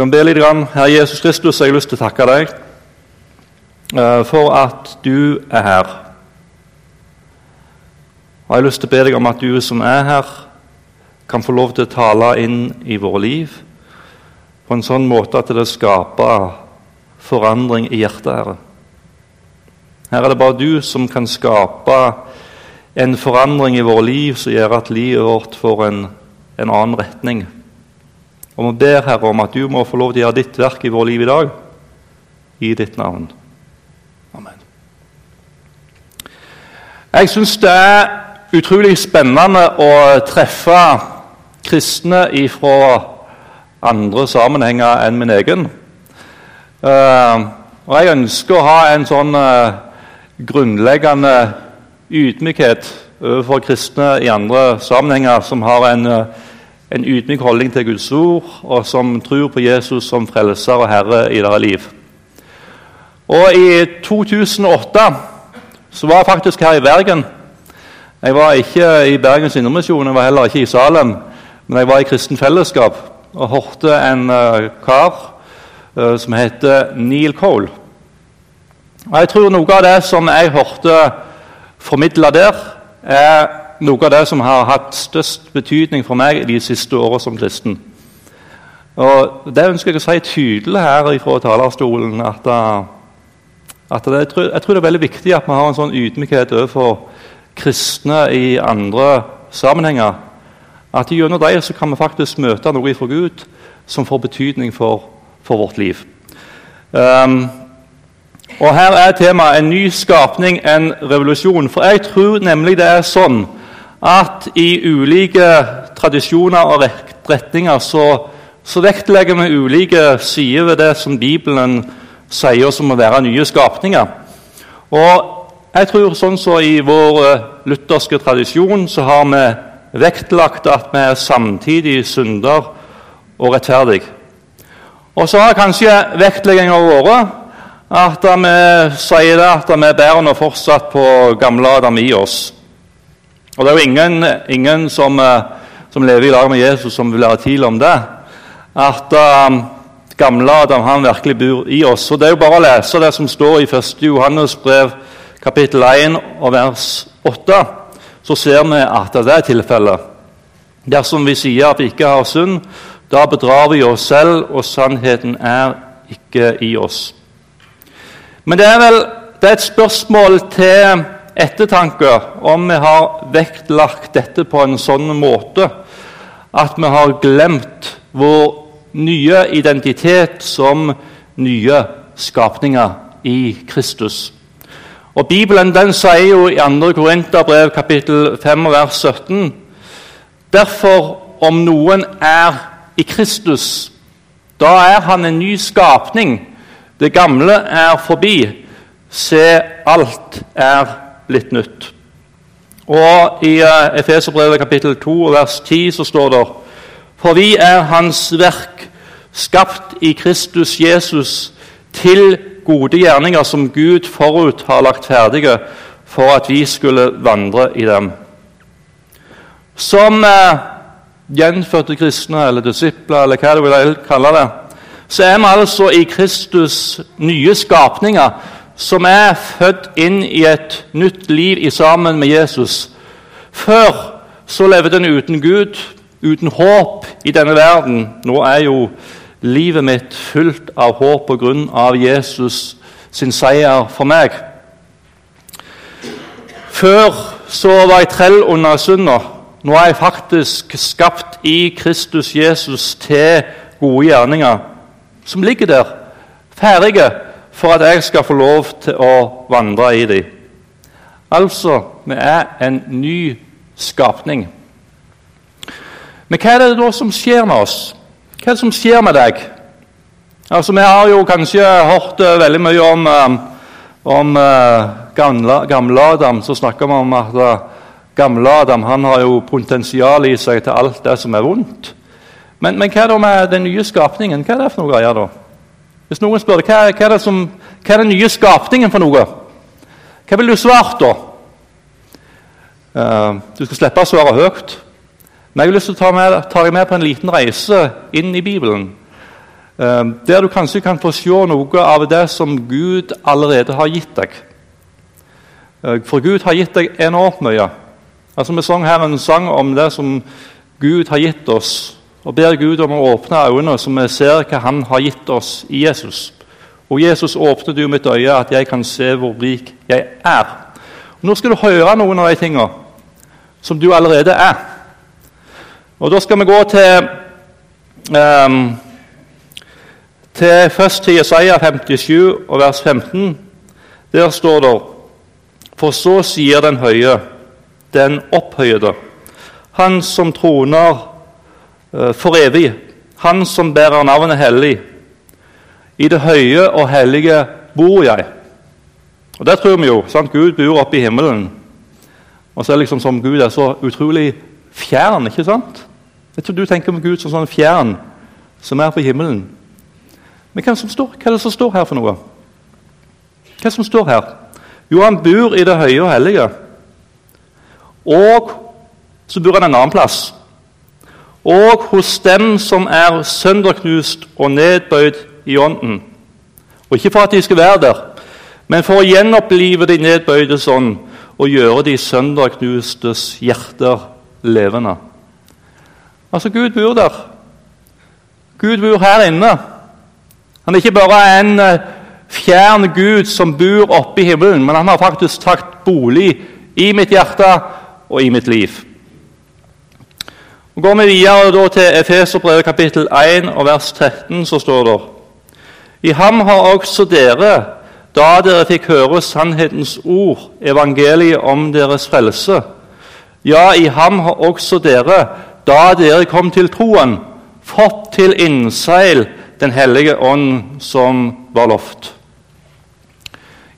kan be litt. Grann. Herre Jesus Kristus, jeg har lyst til å takke deg eh, for at du er her. Og Jeg har lyst til å be deg om at du som er her, kan få lov til å tale inn i våre liv på en sånn måte at det skaper forandring i hjertet, Herre. Her er det bare du som kan skape en forandring i våre liv som gjør at livet vårt får en, en annen retning. Og Vi ber Herre om at du må få lov til å gjøre ditt verk i vårt liv i dag, i ditt navn. Amen. Jeg syns det er utrolig spennende å treffe kristne fra andre sammenhenger enn min egen. Uh, og jeg ønsker å ha en sånn uh, grunnleggende ydmykhet overfor kristne i andre sammenhenger som har en uh, en ydmyk holdning til Guds ord, og som tror på Jesus som frelser og herre i deres liv. Og I 2008 så var jeg faktisk her i Bergen. Jeg var ikke i Bergens Indremisjon, jeg var heller ikke i Salem, men jeg var i Kristen Fellesskap og hørte en uh, kar uh, som heter Neil Cole. Og Jeg tror noe av det som jeg hørte formidla der, er noe av det som har hatt størst betydning for meg de siste åra som kristen. Og Det ønsker jeg å si tydelig her fra talerstolen. at, uh, at det, jeg, tror, det er veldig viktig at vi har en sånn ydmykhet overfor kristne i andre sammenhenger. At gjennom dem så kan vi faktisk møte noe fra Gud som får betydning for, for vårt liv. Um, og Her er temaet en ny skapning, en revolusjon. For jeg tror nemlig det er sånn at i ulike tradisjoner og retninger så, så vektlegger vi ulike sider ved det som Bibelen sier oss om å være nye skapninger. Og jeg tror sånn så I vår eh, lutherske tradisjon så har vi vektlagt at vi er samtidig synder og rettferdig. Og så har kanskje vektlegginga vært at vi sier at vi bærer nå fortsatt på gamle Adam i oss. Og Det er jo ingen, ingen som, eh, som, lever i lag med Jesus, som vil være i tvil om det. At um, gamle Adam han virkelig bor i oss. Og Det er jo bare å lese det som står i 1. Johannes brev kapittel 1 og vers 8. Så ser vi at det er tilfellet. Dersom vi sier at vi ikke har synd, da bedrar vi oss selv, og sannheten er ikke i oss. Men det er vel det er et spørsmål til ettertanke om vi har vektlagt dette på en sånn måte at vi har glemt vår nye identitet som nye skapninger i Kristus. Og Bibelen den sier jo i 2. Korinterbrev kapittel 5 vers 17 Derfor, om noen er i Kristus, da er han en ny skapning. Det gamle er forbi. Se, alt er litt nytt. Og I uh, Efeserbrevet kapittel 2 vers 10 så står det For vi er Hans verk, skapt i Kristus Jesus, til gode gjerninger som Gud forut har lagt ferdige for at vi skulle vandre i dem. Som eh, gjenfødte kristne eller disipler, eller hva du vil kalle det, så er vi altså i Kristus nye skapninger som er født inn i et nytt liv i sammen med Jesus. Før så levde en uten Gud, uten håp i denne verden. Nå er jo livet mitt fullt av håp på grunn av Jesus sin seier for meg. Før så var jeg trell under synda. Nå er jeg faktisk skapt i Kristus Jesus til gode gjerninger, som ligger der, ferdige for at jeg skal få lov til å vandre i dem. Altså, vi er en ny skapning. Men hva er det da som skjer med oss? Hva er det som skjer med deg? Altså, Vi har jo kanskje hørt uh, veldig mye om, um, om uh, gamle, gamle, Adam. Så snakker vi om at gamle Adam han har jo potensial i seg til alt det som er vondt. Men, men hva er det med den nye skapningen? Hva er det for noe greier da? Hvis noen spør hva, hva, er som, hva er den nye skapningen for noe, hva ville du svart da? Uh, du skal slippe å svare høyt. Men jeg har lyst til å ta, med, ta deg med på en liten reise inn i Bibelen. Uh, der du kanskje kan få se noe av det som Gud allerede har gitt deg. Uh, for Gud har gitt deg enormt mye. Altså Vi sang her en sang om det som Gud har gitt oss, og ber Gud om å åpne øynene så vi ser hva Han har gitt oss i Jesus. Og Jesus åpner du mitt øye, at jeg kan se hvor rik jeg er. Og nå skal du høre noen av de tingene som du allerede er. Og Da skal vi gå til um, til først til Jesaja 57 og vers 15. Der står det For så sier den høye, den opphøyede, han som troner for evig, han som bærer navnet hellig. I det høye og hellige bor jeg. Og Det tror vi jo. sant? Gud bor oppe i himmelen. Og så er det liksom som Gud er så utrolig fjern. ikke sant? Jeg tror du tenker på Gud som sånn fjern som er på himmelen. Men hva, står, hva er det som står her for noe? Hva er det som står her? Jo, han bor i det høye og hellige. Og så bor han en annen plass. Og hos dem som er sønderknust og nedbøyd i ånden. Og Ikke for at de skal være der, men for å gjenopplive de nedbøydes ånd og gjøre de sønderknustes hjerter levende. Altså, Gud bor der. Gud bor her inne. Han er ikke bare en eh, fjern Gud som bor oppe i himmelen, men han har faktisk tatt bolig i mitt hjerte og i mitt liv. Går vi videre til Efeserbrevet kapittel 1 og vers 13, så står det I ham har også dere, da dere fikk høre sannhetens ord, evangeliet om deres frelse. Ja, i ham har også dere, da dere kom til troen, fått til innseil Den hellige ånd som var lovt.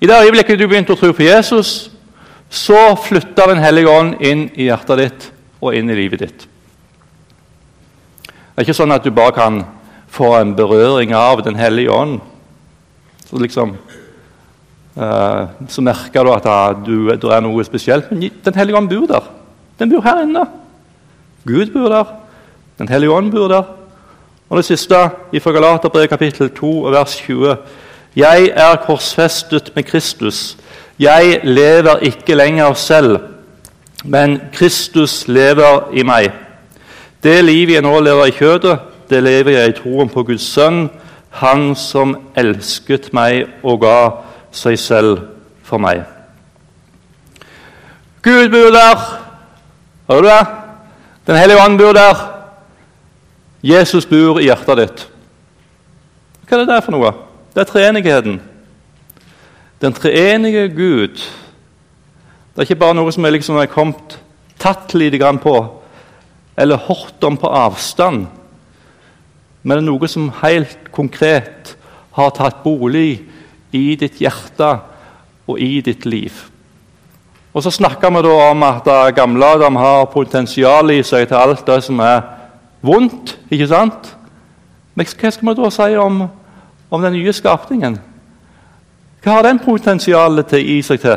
I det øyeblikket du begynte å tro på Jesus, så flytta Den hellige ånd inn i hjertet ditt og inn i livet ditt. Det er ikke sånn at du bare kan få en berøring av Den hellige ånd. Så liksom eh, så merker du at du, det er noe spesielt. Men Den hellige ånd bor der. Den bor her inne. Gud bor der. Den hellige ånd bor der. Og det siste fra Galaterbrevet kapittel 2 vers 20. Jeg er korsfestet med Kristus. Jeg lever ikke lenger selv, men Kristus lever i meg. Det livet jeg nå lever i kjødet, det lever jeg i troen på Guds sønn, Han som elsket meg og ga seg selv for meg. Gud bor der. Hører du det? Den hellige ånd bor der. Jesus bor i hjertet ditt. Hva er det der for noe? Det er treenigheten. Den treenige Gud. Det er ikke bare noe som er liksom kommet tatt lite grann på, eller hørt om på avstand, men det er noe som helt konkret har tatt bolig i ditt hjerte og i ditt liv. Og Så snakker vi da om at gamle Adam har potensial i seg til alt det som er vondt. ikke sant? Men hva skal vi da si om, om den nye skapningen? Hva har den potensialet til, i seg til?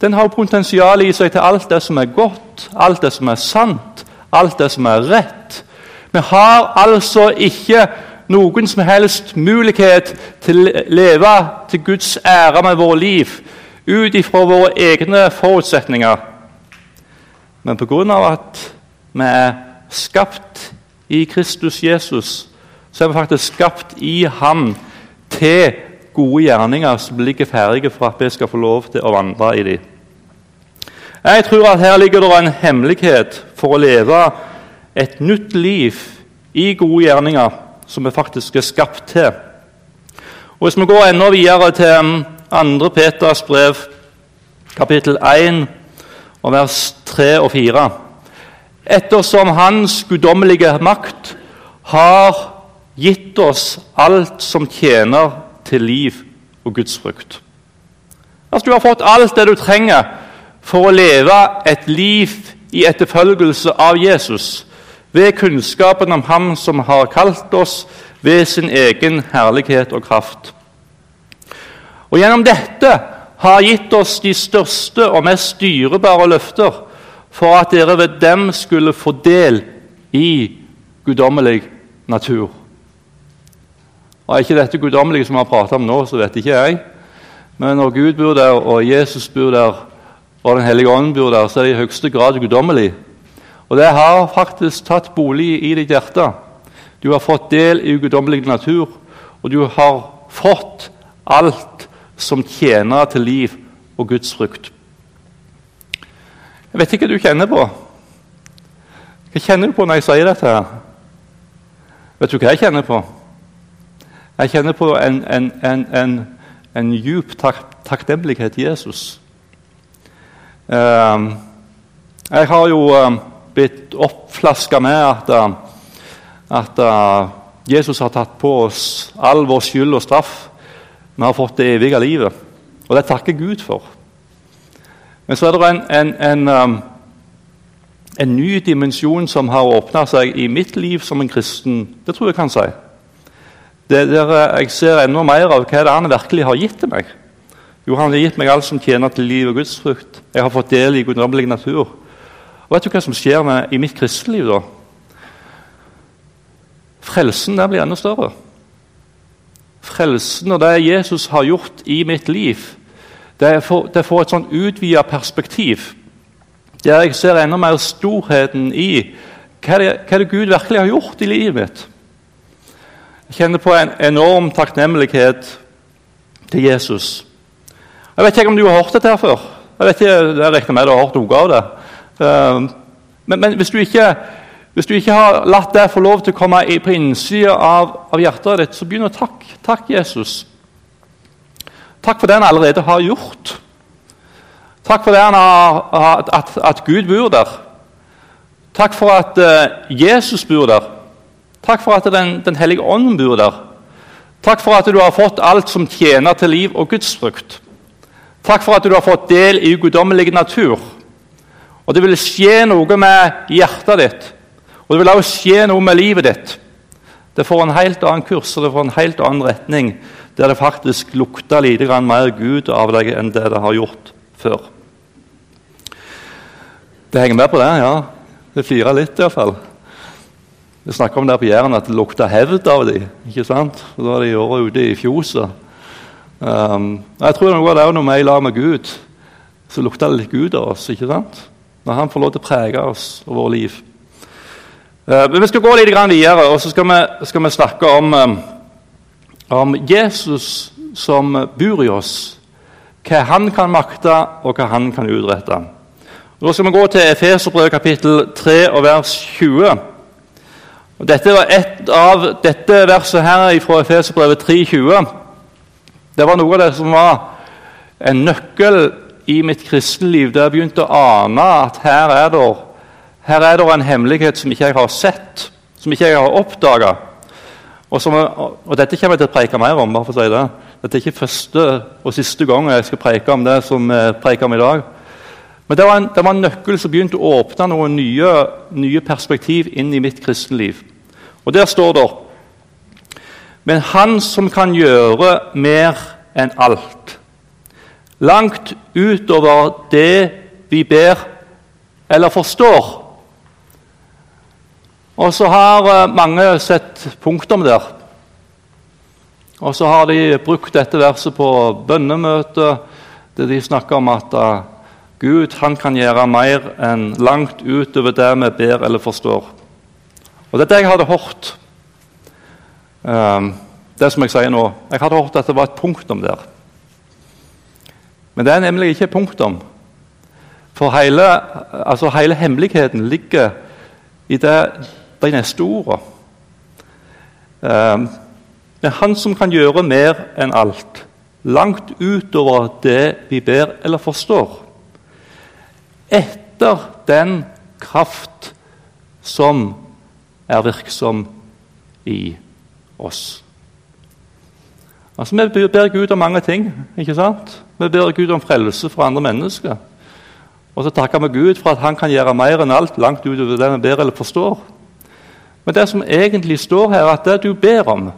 Den har potensial i seg til alt det som er godt, alt det som er sant, alt det som er rett. Vi har altså ikke noen som helst mulighet til å leve til Guds ære med vårt liv ut ifra våre egne forutsetninger. Men pga. at vi er skapt i Kristus Jesus, så er vi faktisk skapt i ham til gode gjerninger som ligger ferdige for at vi skal få lov til å vandre i dem. Jeg tror at her ligger det en hemmelighet for å leve et nytt liv i gode gjerninger som vi faktisk er skapt til. Og Hvis vi går enda videre til 2. Peters brev, kapittel 1, og vers 3 og 4 ettersom Hans guddommelige makt har gitt oss alt som tjener til liv og Guds frukt. Altså, du har fått alt det du trenger for å leve et liv i etterfølgelse av Jesus, ved kunnskapen om Ham som har kalt oss ved sin egen herlighet og kraft. Og Gjennom dette har gitt oss de største og mest dyrebare løfter for at dere ved dem skulle få del i guddommelig natur. Og er ikke dette guddommelige som vi har pratet om nå, så vet ikke jeg. Men når Gud bor der, og Jesus bor der, og Den hellige ånd bor der, så er det i høyeste grad guddommelig. Og det har faktisk tatt bolig i ditt hjerte. Du har fått del i guddommelig natur, og du har fått alt som tjener til liv og Guds frukt. Jeg vet ikke hva du kjenner på. Hva kjenner du på når jeg sier dette? her? Vet du hva jeg kjenner på? Jeg kjenner på en, en, en, en, en djup tak takknemlighet til Jesus. Uh, jeg har jo uh, blitt oppflaska med at, uh, at Jesus har tatt på oss all vår skyld og straff. Vi har fått det evige livet, og det takker Gud for. Men så er det en, en, en, en ny dimensjon som har åpna seg i mitt liv som en kristen. Det tror jeg kan si. Det der jeg ser enda mer av hva det er han virkelig har gitt til meg. Jo, han har gitt meg alt som tjener til liv og Guds frukt. Jeg har fått del i guddommelig natur. Og Vet du hva som skjer med, i mitt kristeliv da? Frelsen der blir enda større. Frelsen og det Jesus har gjort i mitt liv, det får, det får et sånn utvida perspektiv. Der jeg ser enda mer storheten i hva det, hva det Gud virkelig har gjort i livet mitt. Jeg kjenner på en enorm takknemlighet til Jesus. Jeg vet ikke om du har hørt dette her før. Jeg vet ikke, jeg regner med du har hørt noe av det. Ehm, men, men hvis, du ikke, hvis, du ikke, har latt det få lov til å komme på innsida av, av, hjertet ditt, så begynn å takke. Takk, Jesus. Takk for det han allerede har gjort. Takk for det han har, at, at Gud bor der. Takk for at uh, Jesus bor der. Takk for at Den, den hellige ånd bor der. Takk for at du har fått alt som tjener til liv og gudsfrukt. Takk for at du har fått del i guddommelig natur. Og det vil skje noe med hjertet ditt, og det vil også skje noe med livet ditt. Det får en helt annen kurs og det får en helt annen retning, der det faktisk lukter litt mer Gud av deg enn det det har gjort før. Det henger med på det, ja. Det flirer litt, iallfall. Vi snakker om det på Jæren at det lukter hevd av dem. ikke sant? Da har de året ute i fjoset. Um, jeg tror noe av det er når vi er i lag med Gud, så lukter det litt Gud av oss. ikke sant? Når Han får lov til å prege oss og vårt liv. Uh, men Vi skal gå litt videre, og så skal vi, skal vi snakke om, um, om Jesus som bor i oss. Hva han kan makte, og hva han kan utrette. Og da skal vi gå til Efeserbrevet kapittel 3 og vers 20. Og dette var et av dette verset her fra Efeserbrevet 3,20. Det var noe av det som var en nøkkel i mitt kristenliv, da jeg begynte å ane at her er det, her er det en hemmelighet som ikke jeg har sett, som ikke jeg har oppdaga. Og, og, dette kommer jeg til å preike mer om. bare for å si det. Dette er ikke første og siste gang jeg skal preike om det som jeg preker om i dag. Men det var, en, det var en nøkkel som begynte å åpne noen nye, nye perspektiv inn i mitt kristenliv. Og der står det Men Han som kan gjøre mer enn alt, langt utover det vi ber eller forstår. Og så har eh, mange sett punktum der. Og så har de brukt dette verset på bønnemøte, der de snakker om at uh, Gud han kan gjøre mer enn langt utover det vi ber eller forstår. Og Dette jeg hadde hørt, det som jeg sier nå Jeg hadde hørt at det var et punktum der. Men det er nemlig ikke punktum. For hele, altså hele hemmeligheten ligger i det, de neste ordene. Det er Han som kan gjøre mer enn alt, langt utover det vi ber eller forstår. Etter den kraft som er virksom i oss. Altså, Vi ber Gud om mange ting. ikke sant? Vi ber Gud om frelse for andre mennesker. Og så takker vi Gud for at han kan gjøre mer enn alt, langt utover det vi ber eller forstår. Men det som egentlig står her, at det du ber om,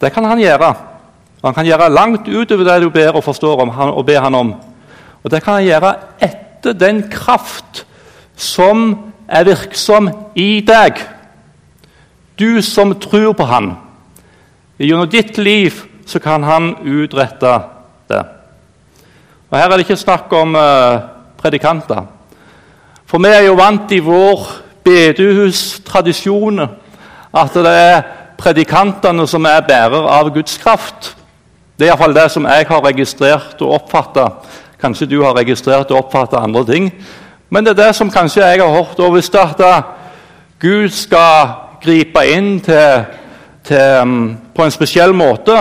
det kan han gjøre. Han kan gjøre langt utover det du ber og forstår om, og ber han om. Og det kan han gjøre etter den kraft som er virksom i deg. Du som tror på Han. Gjennom ditt liv så kan han utrette det. Og Her er det ikke snakk om uh, predikanter. For vi er jo vant i vår bedehustradisjon at det er predikantene som er bærer av Guds kraft. Det er iallfall det som jeg har registrert og oppfatta. Kanskje du har registrert og oppfatta andre ting. Men det er det som kanskje jeg har hørt. Og hvis det at Gud skal gripe inn til, til, um, på en spesiell måte,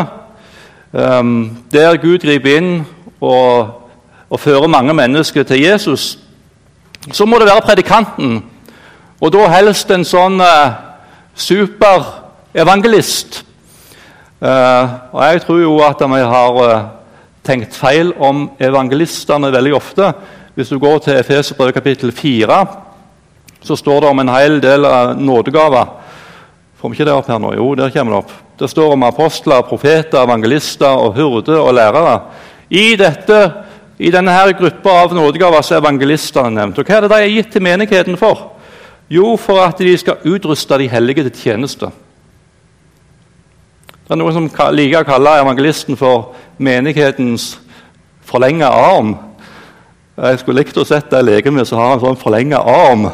um, der Gud griper inn og, og fører mange mennesker til Jesus, så må det være predikanten. Og da helst en sånn uh, superevangelist. Uh, og jeg tror jo at vi har uh, tenkt feil om evangelistene veldig ofte. Hvis du går til Efeserbrevet kapittel 4, så står det om en hel del av nådegaver. Vi ikke det opp her nå? Jo, der kommer det opp. Det står om apostler, profeter, evangelister og hyrder og lærere. I dette i denne her gruppa av nådegaver er evangelistene nevnt. Og Hva er det de er gitt til menigheten for? Jo, for at de skal utruste de hellige til tjeneste. Det er noen som liker å kalle evangelisten for menighetens forlenga arm. Jeg skulle likt å sett det legemet som har en sånn forlenga arm.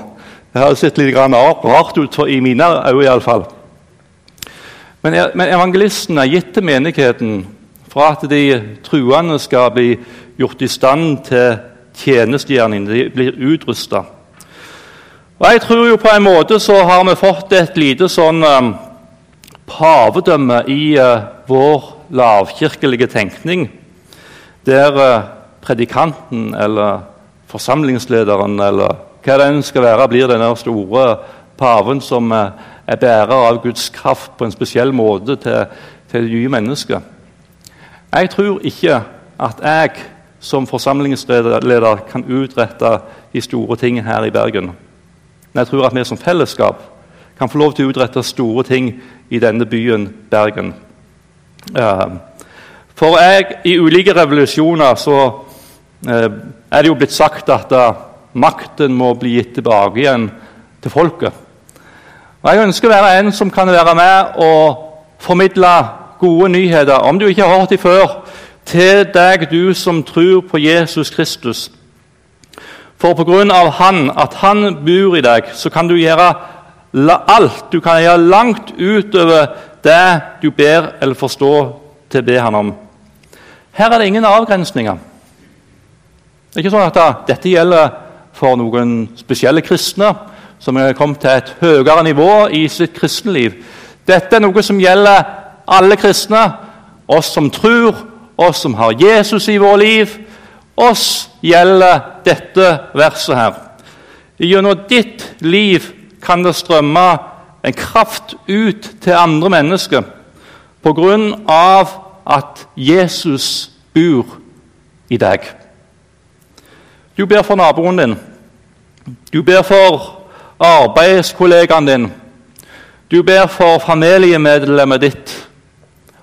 Det har sett litt rart ut i mine øyne, iallfall. Men, men evangelisten er gitt til menigheten for at de truende skal bli gjort i stand til tjenestegjerning. De blir utrusta. Jeg tror jo på en måte så har vi fått et lite sånn um, pavedømme i uh, vår lavkirkelige tenkning, der uh, predikanten eller forsamlingslederen eller hva det enn skal være, blir den store paven som uh, er bærer av Guds kraft på en spesiell måte til, til det nye mennesket. Jeg tror ikke at jeg som forsamlingsleder kan utrette de store tingene her i Bergen. Men jeg tror at vi som fellesskap kan få lov til å utrette store ting i denne byen Bergen. For jeg, i ulike revolusjoner så eh, er det jo blitt sagt at makten må bli gitt tilbake igjen til folket. Og Jeg ønsker å være en som kan være med og formidle gode nyheter, om du ikke har hørt dem før, til deg, du som tror på Jesus Kristus. For på grunn av Han, at Han bor i deg, så kan du gjøre alt. Du kan gjøre langt utover det du ber eller forstår til å be Han om. Her er det ingen avgrensninger. Det er ikke sånn at dette gjelder for noen spesielle kristne som er kommet til et høyere nivå i sitt kristenliv. Dette er noe som gjelder alle kristne, oss som tror, oss som har Jesus i vår liv. Oss gjelder dette verset her. Gjennom ditt liv kan det strømme en kraft ut til andre mennesker på grunn av at Jesus bor i deg. Du ber for naboen din. Du ber for arbeidskollegaen din. Du ber for familiemedlemmet ditt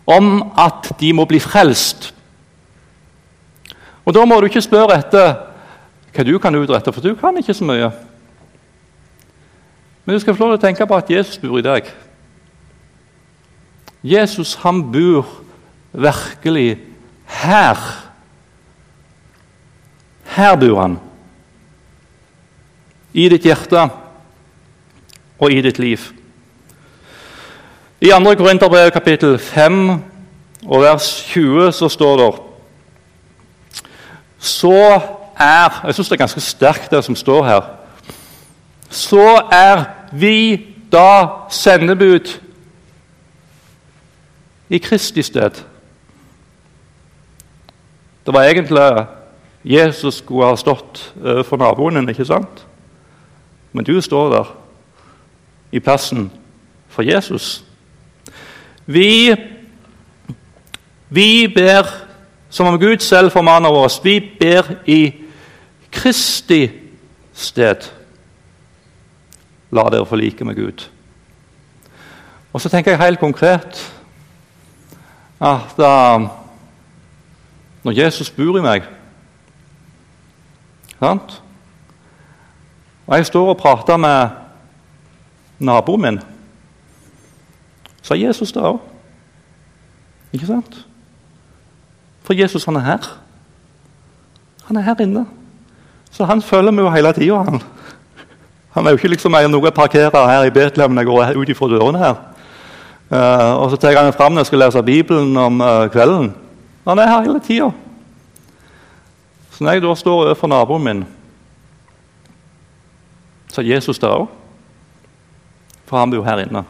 om at de må bli frelst. Og Da må du ikke spørre etter hva du kan utrette, for du kan ikke så mye. Men du skal få lov til å tenke på at Jesus bor i deg. Jesus han bor virkelig her. Her bor han. I ditt hjerte og i ditt liv. I 2. Korinterbrev kapittel 5 og vers 20 så står det Så er Jeg syns det er ganske sterkt, det som står her. Så er vi da sendebud i Kristi sted. Det var egentlig Jesus skulle ha stått for naboen din, ikke sant? Men du står der i plassen for Jesus. Vi, vi ber som om Gud selv formaner oss. Vi ber i Kristi sted. La dere forlike med Gud. Og så tenker jeg helt konkret at uh, når Jesus bor i meg sant? Og jeg står og prater med naboen min, er Jesus det òg. Ikke sant? For Jesus han er her. Han er her inne. Så han følger med hele tida. Han. han er jo ikke liksom noe jeg parkerer her i Betlehem når jeg går ut ifra dørene her. Uh, og så tar han fram når jeg skal lese Bibelen om uh, kvelden. Han er her hele tida. Så når jeg da står overfor naboen min, så er Jesus der òg. For han bor her inne.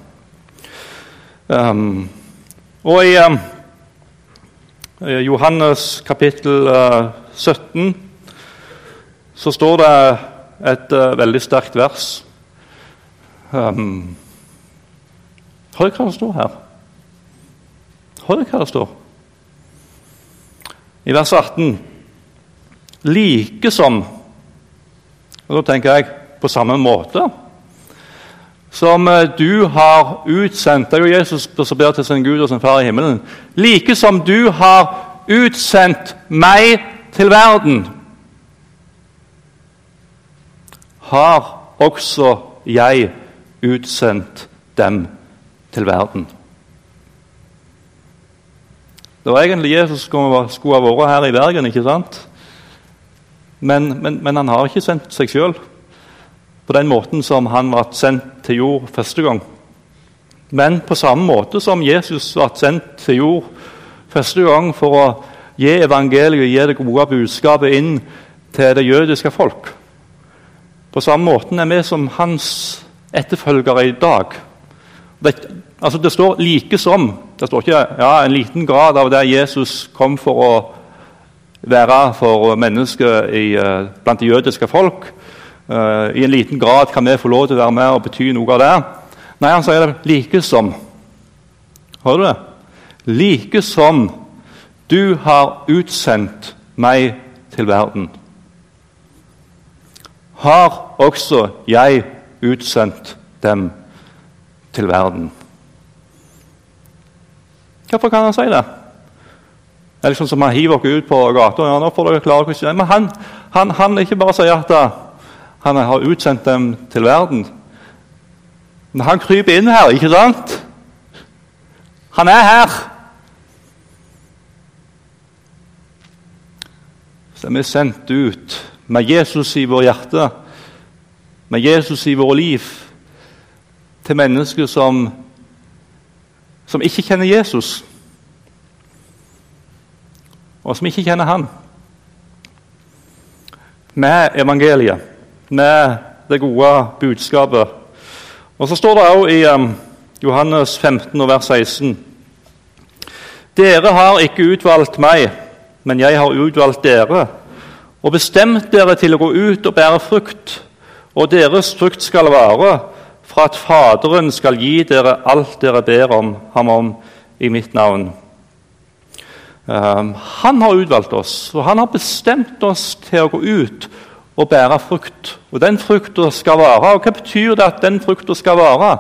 Um, og i um, Johannes kapittel uh, 17 så står det et uh, veldig sterkt vers. Um, Hør hva det står her. Hør hva det står. I vers 18 Like som Og da tenker jeg på samme måte som eh, du har utsendt Det er jo Jesus som ber til sin Gud og sin Far i himmelen. Like som du har utsendt meg til verden, har også jeg utsendt dem til verden. Det var egentlig Jesus som skulle ha vært her i Bergen, ikke sant? Men, men, men han har ikke sendt seg sjøl på den måten som han ble sendt til jord første gang. Men på samme måte som Jesus ble sendt til jord første gang for å gi evangeliet, gi det gode budskapet inn til det jødiske folk. På samme måte er vi som hans etterfølgere i dag. Det, altså det står 'like som'. Det står ikke ja, en liten grad av det Jesus kom for å være for mennesker uh, blant det jødiske folk. Uh, I en liten grad kan vi få lov til å være med og bety noe av det. Nei, han sier det like som. Hører du det? Like som du har utsendt meg til verden, har også jeg utsendt dem til verden. Hvorfor kan han si det? Det er liksom som Han hiver dere ut på gata. Ja, nå får dere klare Men han, han, han ikke bare sier at han har utsendt dem til verden. Men han kryper inn her, ikke sant? Han er her. Så er sendt ut med Jesus i vårt hjerte, med Jesus i vårt liv, til mennesker som, som ikke kjenner Jesus, og som ikke kjenner Han. Med evangeliet, med det gode budskapet. Og Så står det også i um, Johannes 15, vers 16.: Dere har ikke utvalgt meg, men jeg har utvalgt dere og bestemt dere til å gå ut og bære frukt, og deres frukt skal vare, for at Faderen skal gi dere alt dere ber om ham om i mitt navn. Um, han har utvalgt oss, og han har bestemt oss til å gå ut og bære frukt. Og den frukta skal vare. Og hva betyr det at den frukta skal vare?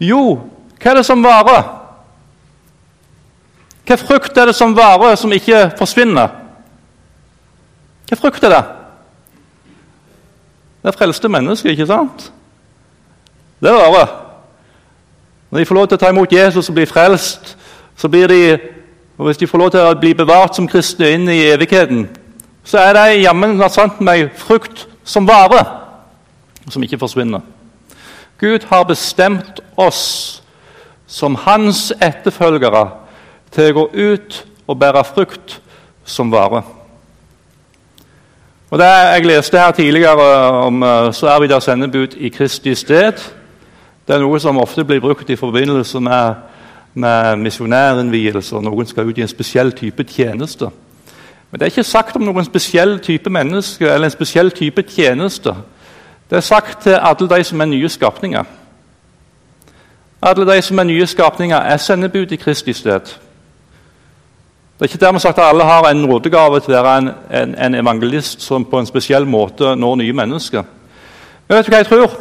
Jo, hva er det som varer? Hva frukt er det som varer, som ikke forsvinner? Hva frukt er det? Det er frelste mennesker, ikke sant? Det er det. Når de får lov til å ta imot Jesus og bli frelst, så blir de og Hvis de får lov til å bli bevart som kristne inn i evigheten, så er det jammen sant meg frukt som varer, som ikke forsvinner. Gud har bestemt oss som hans etterfølgere til å gå ut og bære frukt som varer. Og det Jeg leste her tidligere om eh, så er vi der sendebud i Kristi sted. Det er noe som ofte blir brukt i forbindelse med, med misjonærinnvielser. Noen skal ut i en spesiell type tjeneste. Men det er ikke sagt om noen spesiell type menneske eller en spesiell type tjeneste. Det er sagt til alle de som er nye skapninger. Alle de som er nye skapninger, er sendebud i Kristi sted. Det er ikke dermed sagt at alle har en nådegave til å være en, en, en, evangelist som på en spesiell måte når nye mennesker. Men vet du hva jeg tror?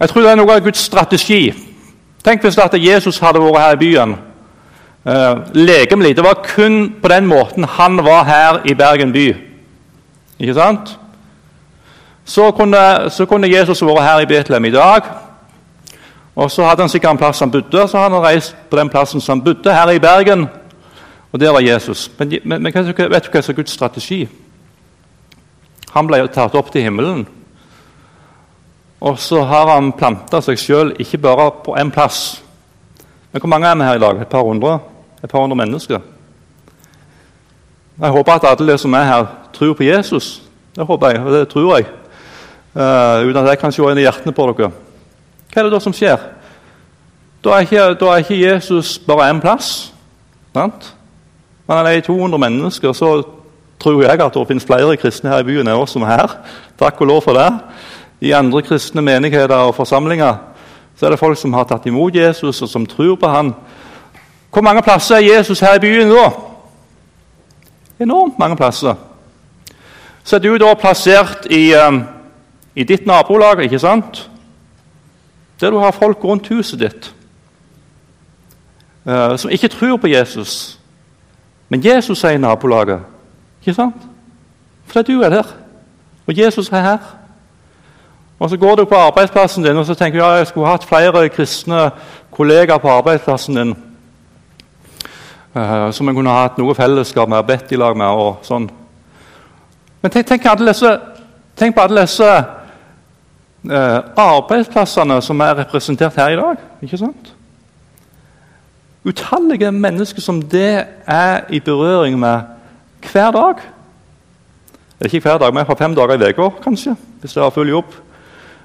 Jeg tror det er noe av Guds strategi. Tenk hvis at Jesus hadde vært her i byen uh, legemlig. Det var kun på den måten han var her i Bergen by. Ikke sant? Så kunne, så kunne Jesus vært her i Betlehem i dag. Og Så hadde han sikkert en plass han bodde, så hadde han reist på den plassen som han bodde, her i Bergen. Og der var Jesus. Men, men, men vet du hva som er Guds strategi? Han ble tatt opp til himmelen. Og så har han planta seg sjøl ikke bare på én plass. Men hvor mange er vi her i dag? Et par hundre? Et par hundre mennesker? Jeg håper at alle som er her, tror på Jesus. Det håper jeg, og det tror jeg. Uh, uten at jeg kan se inn i hjertene på dere. Hva er det da som skjer? Da er ikke, da er ikke Jesus bare én plass. Sant? Men han er i 200 mennesker, så tror jeg at det finnes flere kristne her i byen enn oss som er her. Takk og lov for det. I andre kristne menigheter og forsamlinger så er det folk som har tatt imot Jesus, og som tror på han. Hvor mange plasser er Jesus her i byen da? Enormt mange plasser. Så er du da plassert i, um, i ditt nabolag, ikke sant? Der du har folk rundt huset ditt uh, som ikke tror på Jesus. Men Jesus er i nabolaget. Ikke sant? Fordi du er der, og Jesus er her. Og Så går du på arbeidsplassen din og så tenker du, ja, jeg skulle hatt flere kristne kollegaer på arbeidsplassen din uh, som jeg kunne hatt noe fellesskap med, bedt i lag med. og sånn. Men tenk, tenk, disse, tenk på alle disse uh, arbeidsplassene som er representert her i dag. ikke sant? Utallige mennesker som det er i berøring med hver dag. Ikke hver dag, men fra fem dager i uka, kanskje, hvis det har full jobb.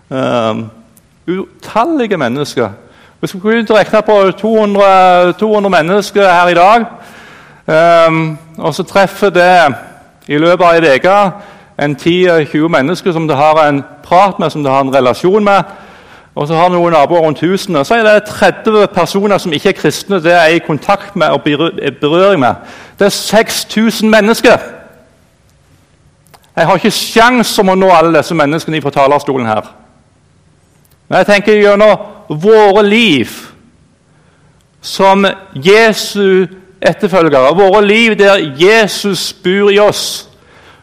Um, utallige mennesker. Vi skulle kunne regne på 200, 200, mennesker her i dag. Um, og så treffer det i løpet av ei uke en 10-20 mennesker som det har en prat med, som det har en relasjon med. Og så har du noen naboer rundt husene. Så er det 30 personer som ikke er kristne. Det er i kontakt med og berøring med. Det er 6000 mennesker. Jeg har ikke sjans om å nå alle disse menneskene fra talerstolen her. Men jeg tenker gjennom våre liv som Jesu etterfølgere, våre liv der Jesus bor i oss,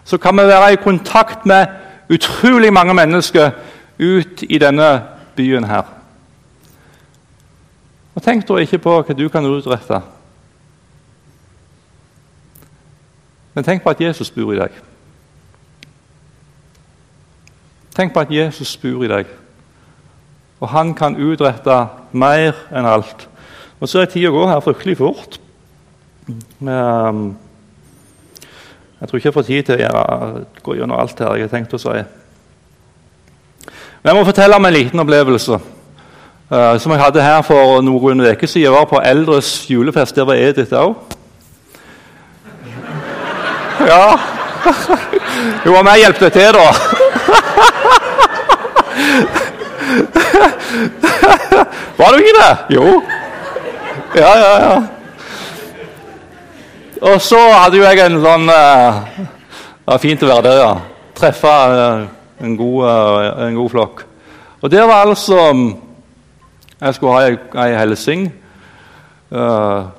så kan vi være i kontakt med utrolig mange mennesker ut i denne byen her. Og Tenk da ikke på hva du kan utrette, men tenk på at Jesus bor i deg. Tenk på at Jesus bor i deg. Og han kan utrette mer enn alt. Og så er tida går her fryktelig fort. Um, jeg tror ikke jeg får tid til å gjøre, gå gjennom alt her jeg har tenkt å si. Men jeg må fortelle om en liten opplevelse uh, som jeg hadde her for noen uker siden. Jeg var på Eldres julefest. Der var Edith òg. Ja. Hun var med og hjalp til, da. Var du ikke det? Jo. Ja, ja, ja. Og så hadde jo jeg en sånn uh, Det var fint å være der, ja. Treffe uh, en, god, uh, en, god, flokk. Og det var altså Jeg skulle ha ei, ei hilsing.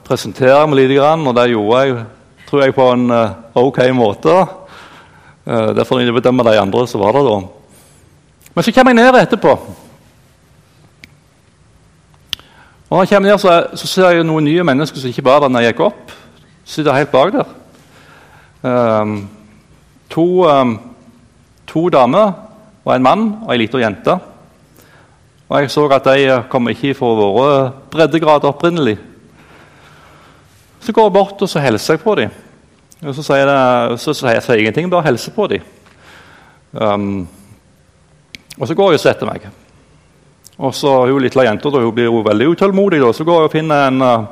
Presentere meg lite grann, og det gjorde jeg tror jeg, på en ok måte. Uh, derfor jeg bedømme de andre som var der da. Men så kommer jeg ned etterpå. Og når jeg kommer ned, så, så, ser jeg noen nye mennesker som ikke var der da jeg gikk opp. Sitter helt bak der. Um, to, um, to, damer og en mann og ei lita jente. Og jeg så at de kom ikke fra våre breddegrader opprinnelig. Så går jeg bort og så hilser jeg på dem. Og så sier, jeg, så sier jeg, ingenting, bare hilser på dem. Um, og så går jeg og setter meg. Og så Hun lille jenta hun blir hun veldig utålmodig. Så går jeg og finner en, eh,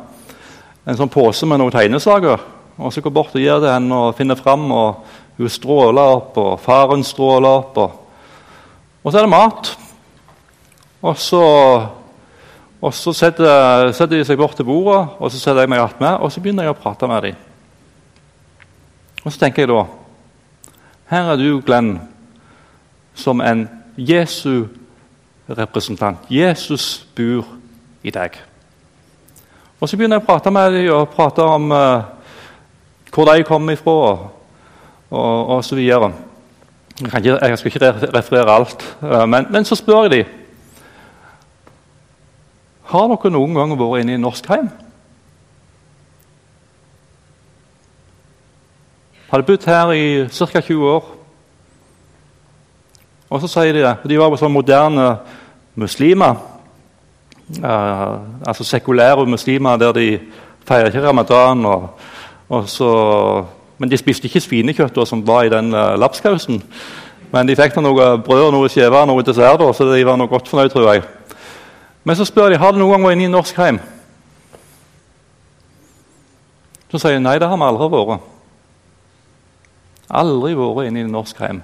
en sånn pose med noen tegnesaker. Og så går bort og gir det henne og finner fram. og Hun stråler opp, og faren stråler opp. Og, og så er det mat. Og så, og så setter, setter, de seg bort til bordet, og så setter jeg meg attmed og så begynner jeg å prate med dem. Og så tenker jeg da Her er du, Glenn, som en Jesu representant. Jesus bor i deg. Og Så begynner jeg å prate med dem og prate om uh, hvor de kommer ifra, og, og, og så videre. Jeg, ikke, jeg, skal ikke referere alt, uh, men, men, så spør jeg dem Har dere noen gang vært inne i norsk heim? dere bodd her i ca. 20 år. Og så sier de det. De var sånn moderne muslimer. Eh, altså sekulære muslimer der de feirer ikke ramadan. Og, og så, men de spiste ikke svinekjøtt som var i den eh, lapskausen. Men de fikk noe brød noe skiver og noe dessert, så de var noe godt fornøyd. tror jeg. Men så spør de har du noen gang vært inne i norsk heim. Så sier de nei, det har vi aldri vært. Aldri vært inne i norsk heim.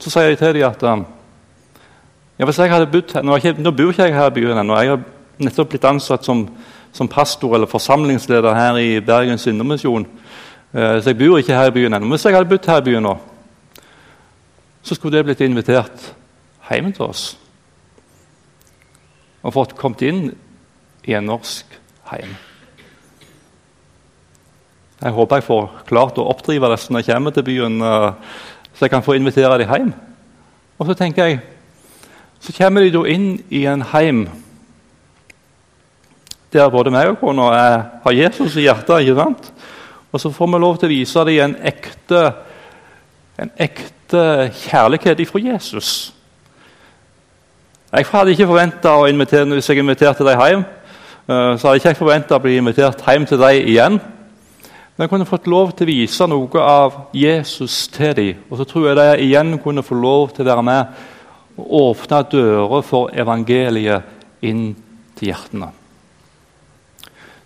Så sier jeg til dem at um, ja, hvis jeg hadde bodd nå, ikke, nå bor ikke jeg her i byen ennå. Jeg har nettopp blitt ansatt som, som, pastor eller forsamlingsleder her i Bergens Indremisjon. Uh, så jeg bor ikke her i byen ennå. Hvis jeg hadde bodd her i byen nå, så skulle det blitt invitert hjem til oss. Og fått kommet inn i en norsk heim. Jeg håper jeg får klart å oppdrive det når jeg kommer til byen, uh, så jeg kan få invitere dem hjem. Og så tenker jeg, så kommer de da inn i en heim der både meg og kona har Jesus i hjertet. ikke sant? Og så får vi lov til å vise dem en ekte, en ekte kjærlighet ifra Jesus. Jeg hadde ikke forventa å invitere hvis jeg inviterte dem hjem. Uh, så hadde jeg ikke forventa å bli invitert hjem til dem igjen. Men jeg kunne fått lov til å vise noe av Jesus til dem. Og så tror jeg de igjen kunne få lov til å være med og åpne dører for evangeliet inn til hjertene.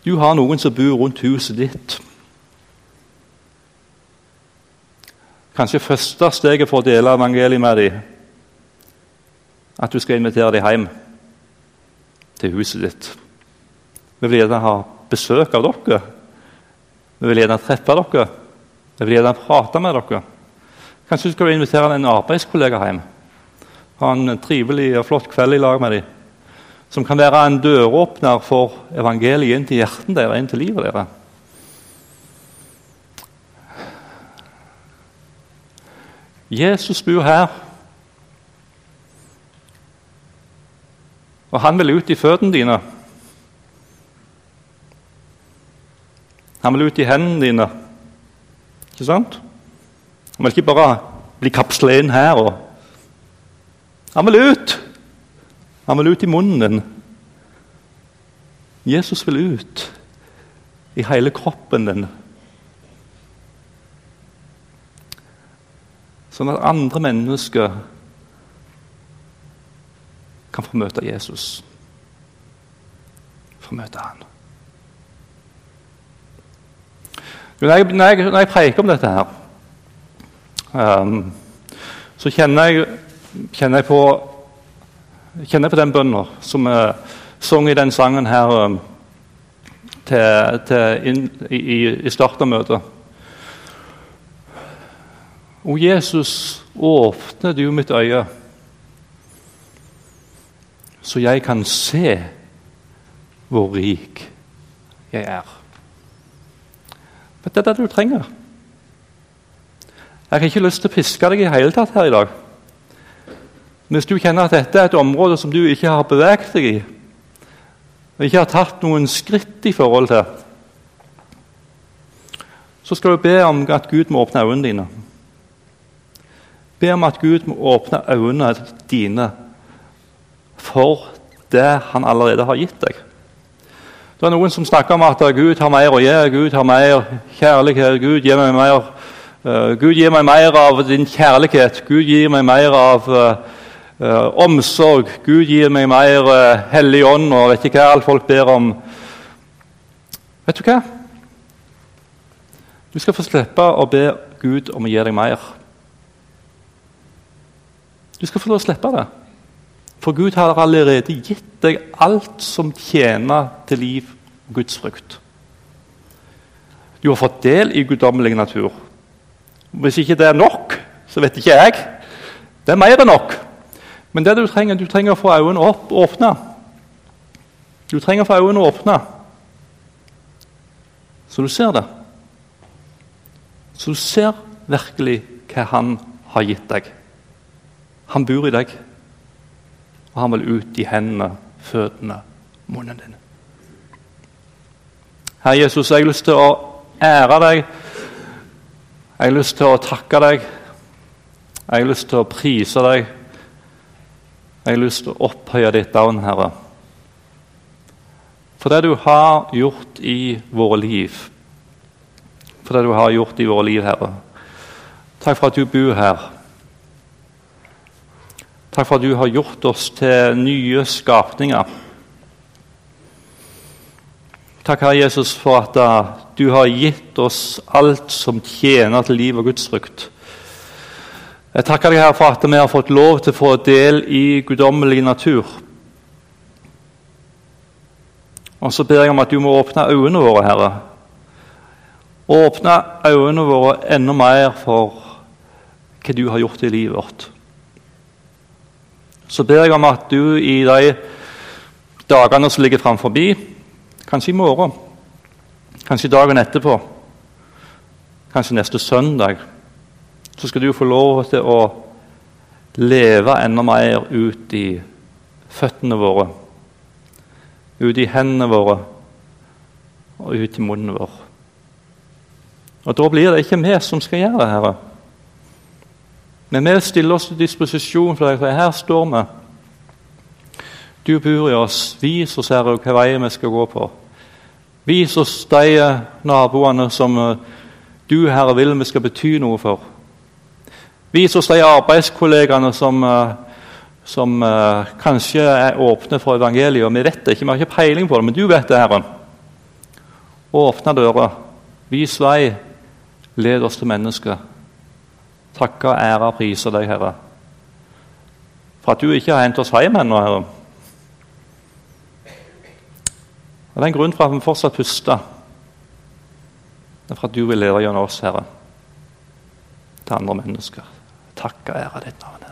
Du har noen som bor rundt huset ditt. Kanskje første steget for å dele evangeliet med dem at du skal invitere dem hjem til huset ditt. Vi vil gjerne ha besøk av dere. Vi vil gjerne treffe dere. Vi vil gjerne prate med dere. Kanskje du skal invitere en arbeidskollega hjem. Ha en trivelig og flott kveld i lag med dem. Som kan være en døråpner for evangeliet inn til hjertet deres, inn til livet deres. Jesus bor her. Og han vil ut i føttene dine. Han vil ut i hendene dine. Ikke sant? Han vil ikke bare bli kapsla inn her. Og... Han vil ut! Han vil ut i munnen din. Jesus vil ut i hele kroppen din. Sånn at andre mennesker kan få møte Jesus. Få møte han. Når jeg, når, jeg, når jeg, preker om dette her, um, så kjenner jeg, kjenner jeg, på, kjenner jeg på den bønna som er sang i den sangen her um, til, til inn, i, i starten av møtet. O Jesus, åpne du mitt øye, så jeg kan se hvor rik jeg er. Du, det er det du trenger. Jeg har ikke lyst til å piske deg i hele tatt her i dag. Hvis du kjenner at dette er et område som du ikke har beveget deg i, og ikke har tatt noen skritt i forhold til, så skal du be om at Gud må åpne øynene dine. Be om at Gud må åpne øynene dine for det han allerede har gitt deg. Det er noen som snakker om at Gud har mer å gi, Gud har mer kjærlighet. Gud gir meg mer, uh, Gud gir meg mer av din kjærlighet. Gud gir meg mer av uh, uh, omsorg. Gud gir meg mer uh, Hellig ånd og vet ikke hva alt folk ber om. Vet du hva? Du skal få slippe å be Gud om å gi deg mer. Du skal få lov å slippe det. For Gud har allerede gitt deg alt som tjener til liv Guds frukt. Du har fått del i guddommelig natur. Hvis ikke det er nok, så vet ikke jeg. Det er mer enn nok. Men det du trenger, du trenger å få øynene opp og åpne. Du trenger å få øynene åpne, så du ser det. Så du ser virkelig hva han har gitt deg. Han bor i deg. og han vil ut i hendene, føttene, munnen din. Herre Jesus, jeg har lyst til å ære deg. Jeg har lyst til å takke deg. Jeg har lyst til å prise deg. Jeg har lyst til å opphøye ditt navn, Herre. For det du har gjort i våre liv. For det du har gjort i våre liv, Herre. Takk for at du bor her. Takk for at du har gjort oss til nye skapninger. Takk, Herre Jesus, for at uh, du har gitt oss alt som tjener til liv og gudsfrykt. Jeg takker deg her for at vi har fått lov til å få del i guddommelig natur. Og så ber jeg om at du må åpne øynene våre, Herre. Åpne øynene våre enda mer for hva du har gjort i livet vårt. Så ber jeg om at du i de dagene som ligger framfor, kanskje i morgen, kanskje dagen etterpå, kanskje neste søndag, så skal du få lov til å leve enda mer ut i føttene våre, ut i hendene våre og ut i munnen vår. Og Da blir det ikke vi som skal gjøre det, Herre. Men vi stiller oss til disposisjon for deg, for her står vi. Du bor i oss. Vis oss, Herre, hvilken vei vi skal gå på. Vis oss de naboene som eh, du, Herre, vil vi skal bety noe for. Vis oss de arbeidskollegene som, eh, som kanskje er åpne for evangeliet. Vi vet det ikke, vi har ikke peiling på det, men du vet det, Herre. Åpne dører, vis vei, led oss til mennesket. Takke, ære og prise deg, Herre, for at du ikke har hentet oss hjem ennå, Herre. Og Det er en grunn for at vi fortsatt puster. Det er for at du vil leve gjennom oss, Herre, til andre mennesker. Takk og ære ditt navn.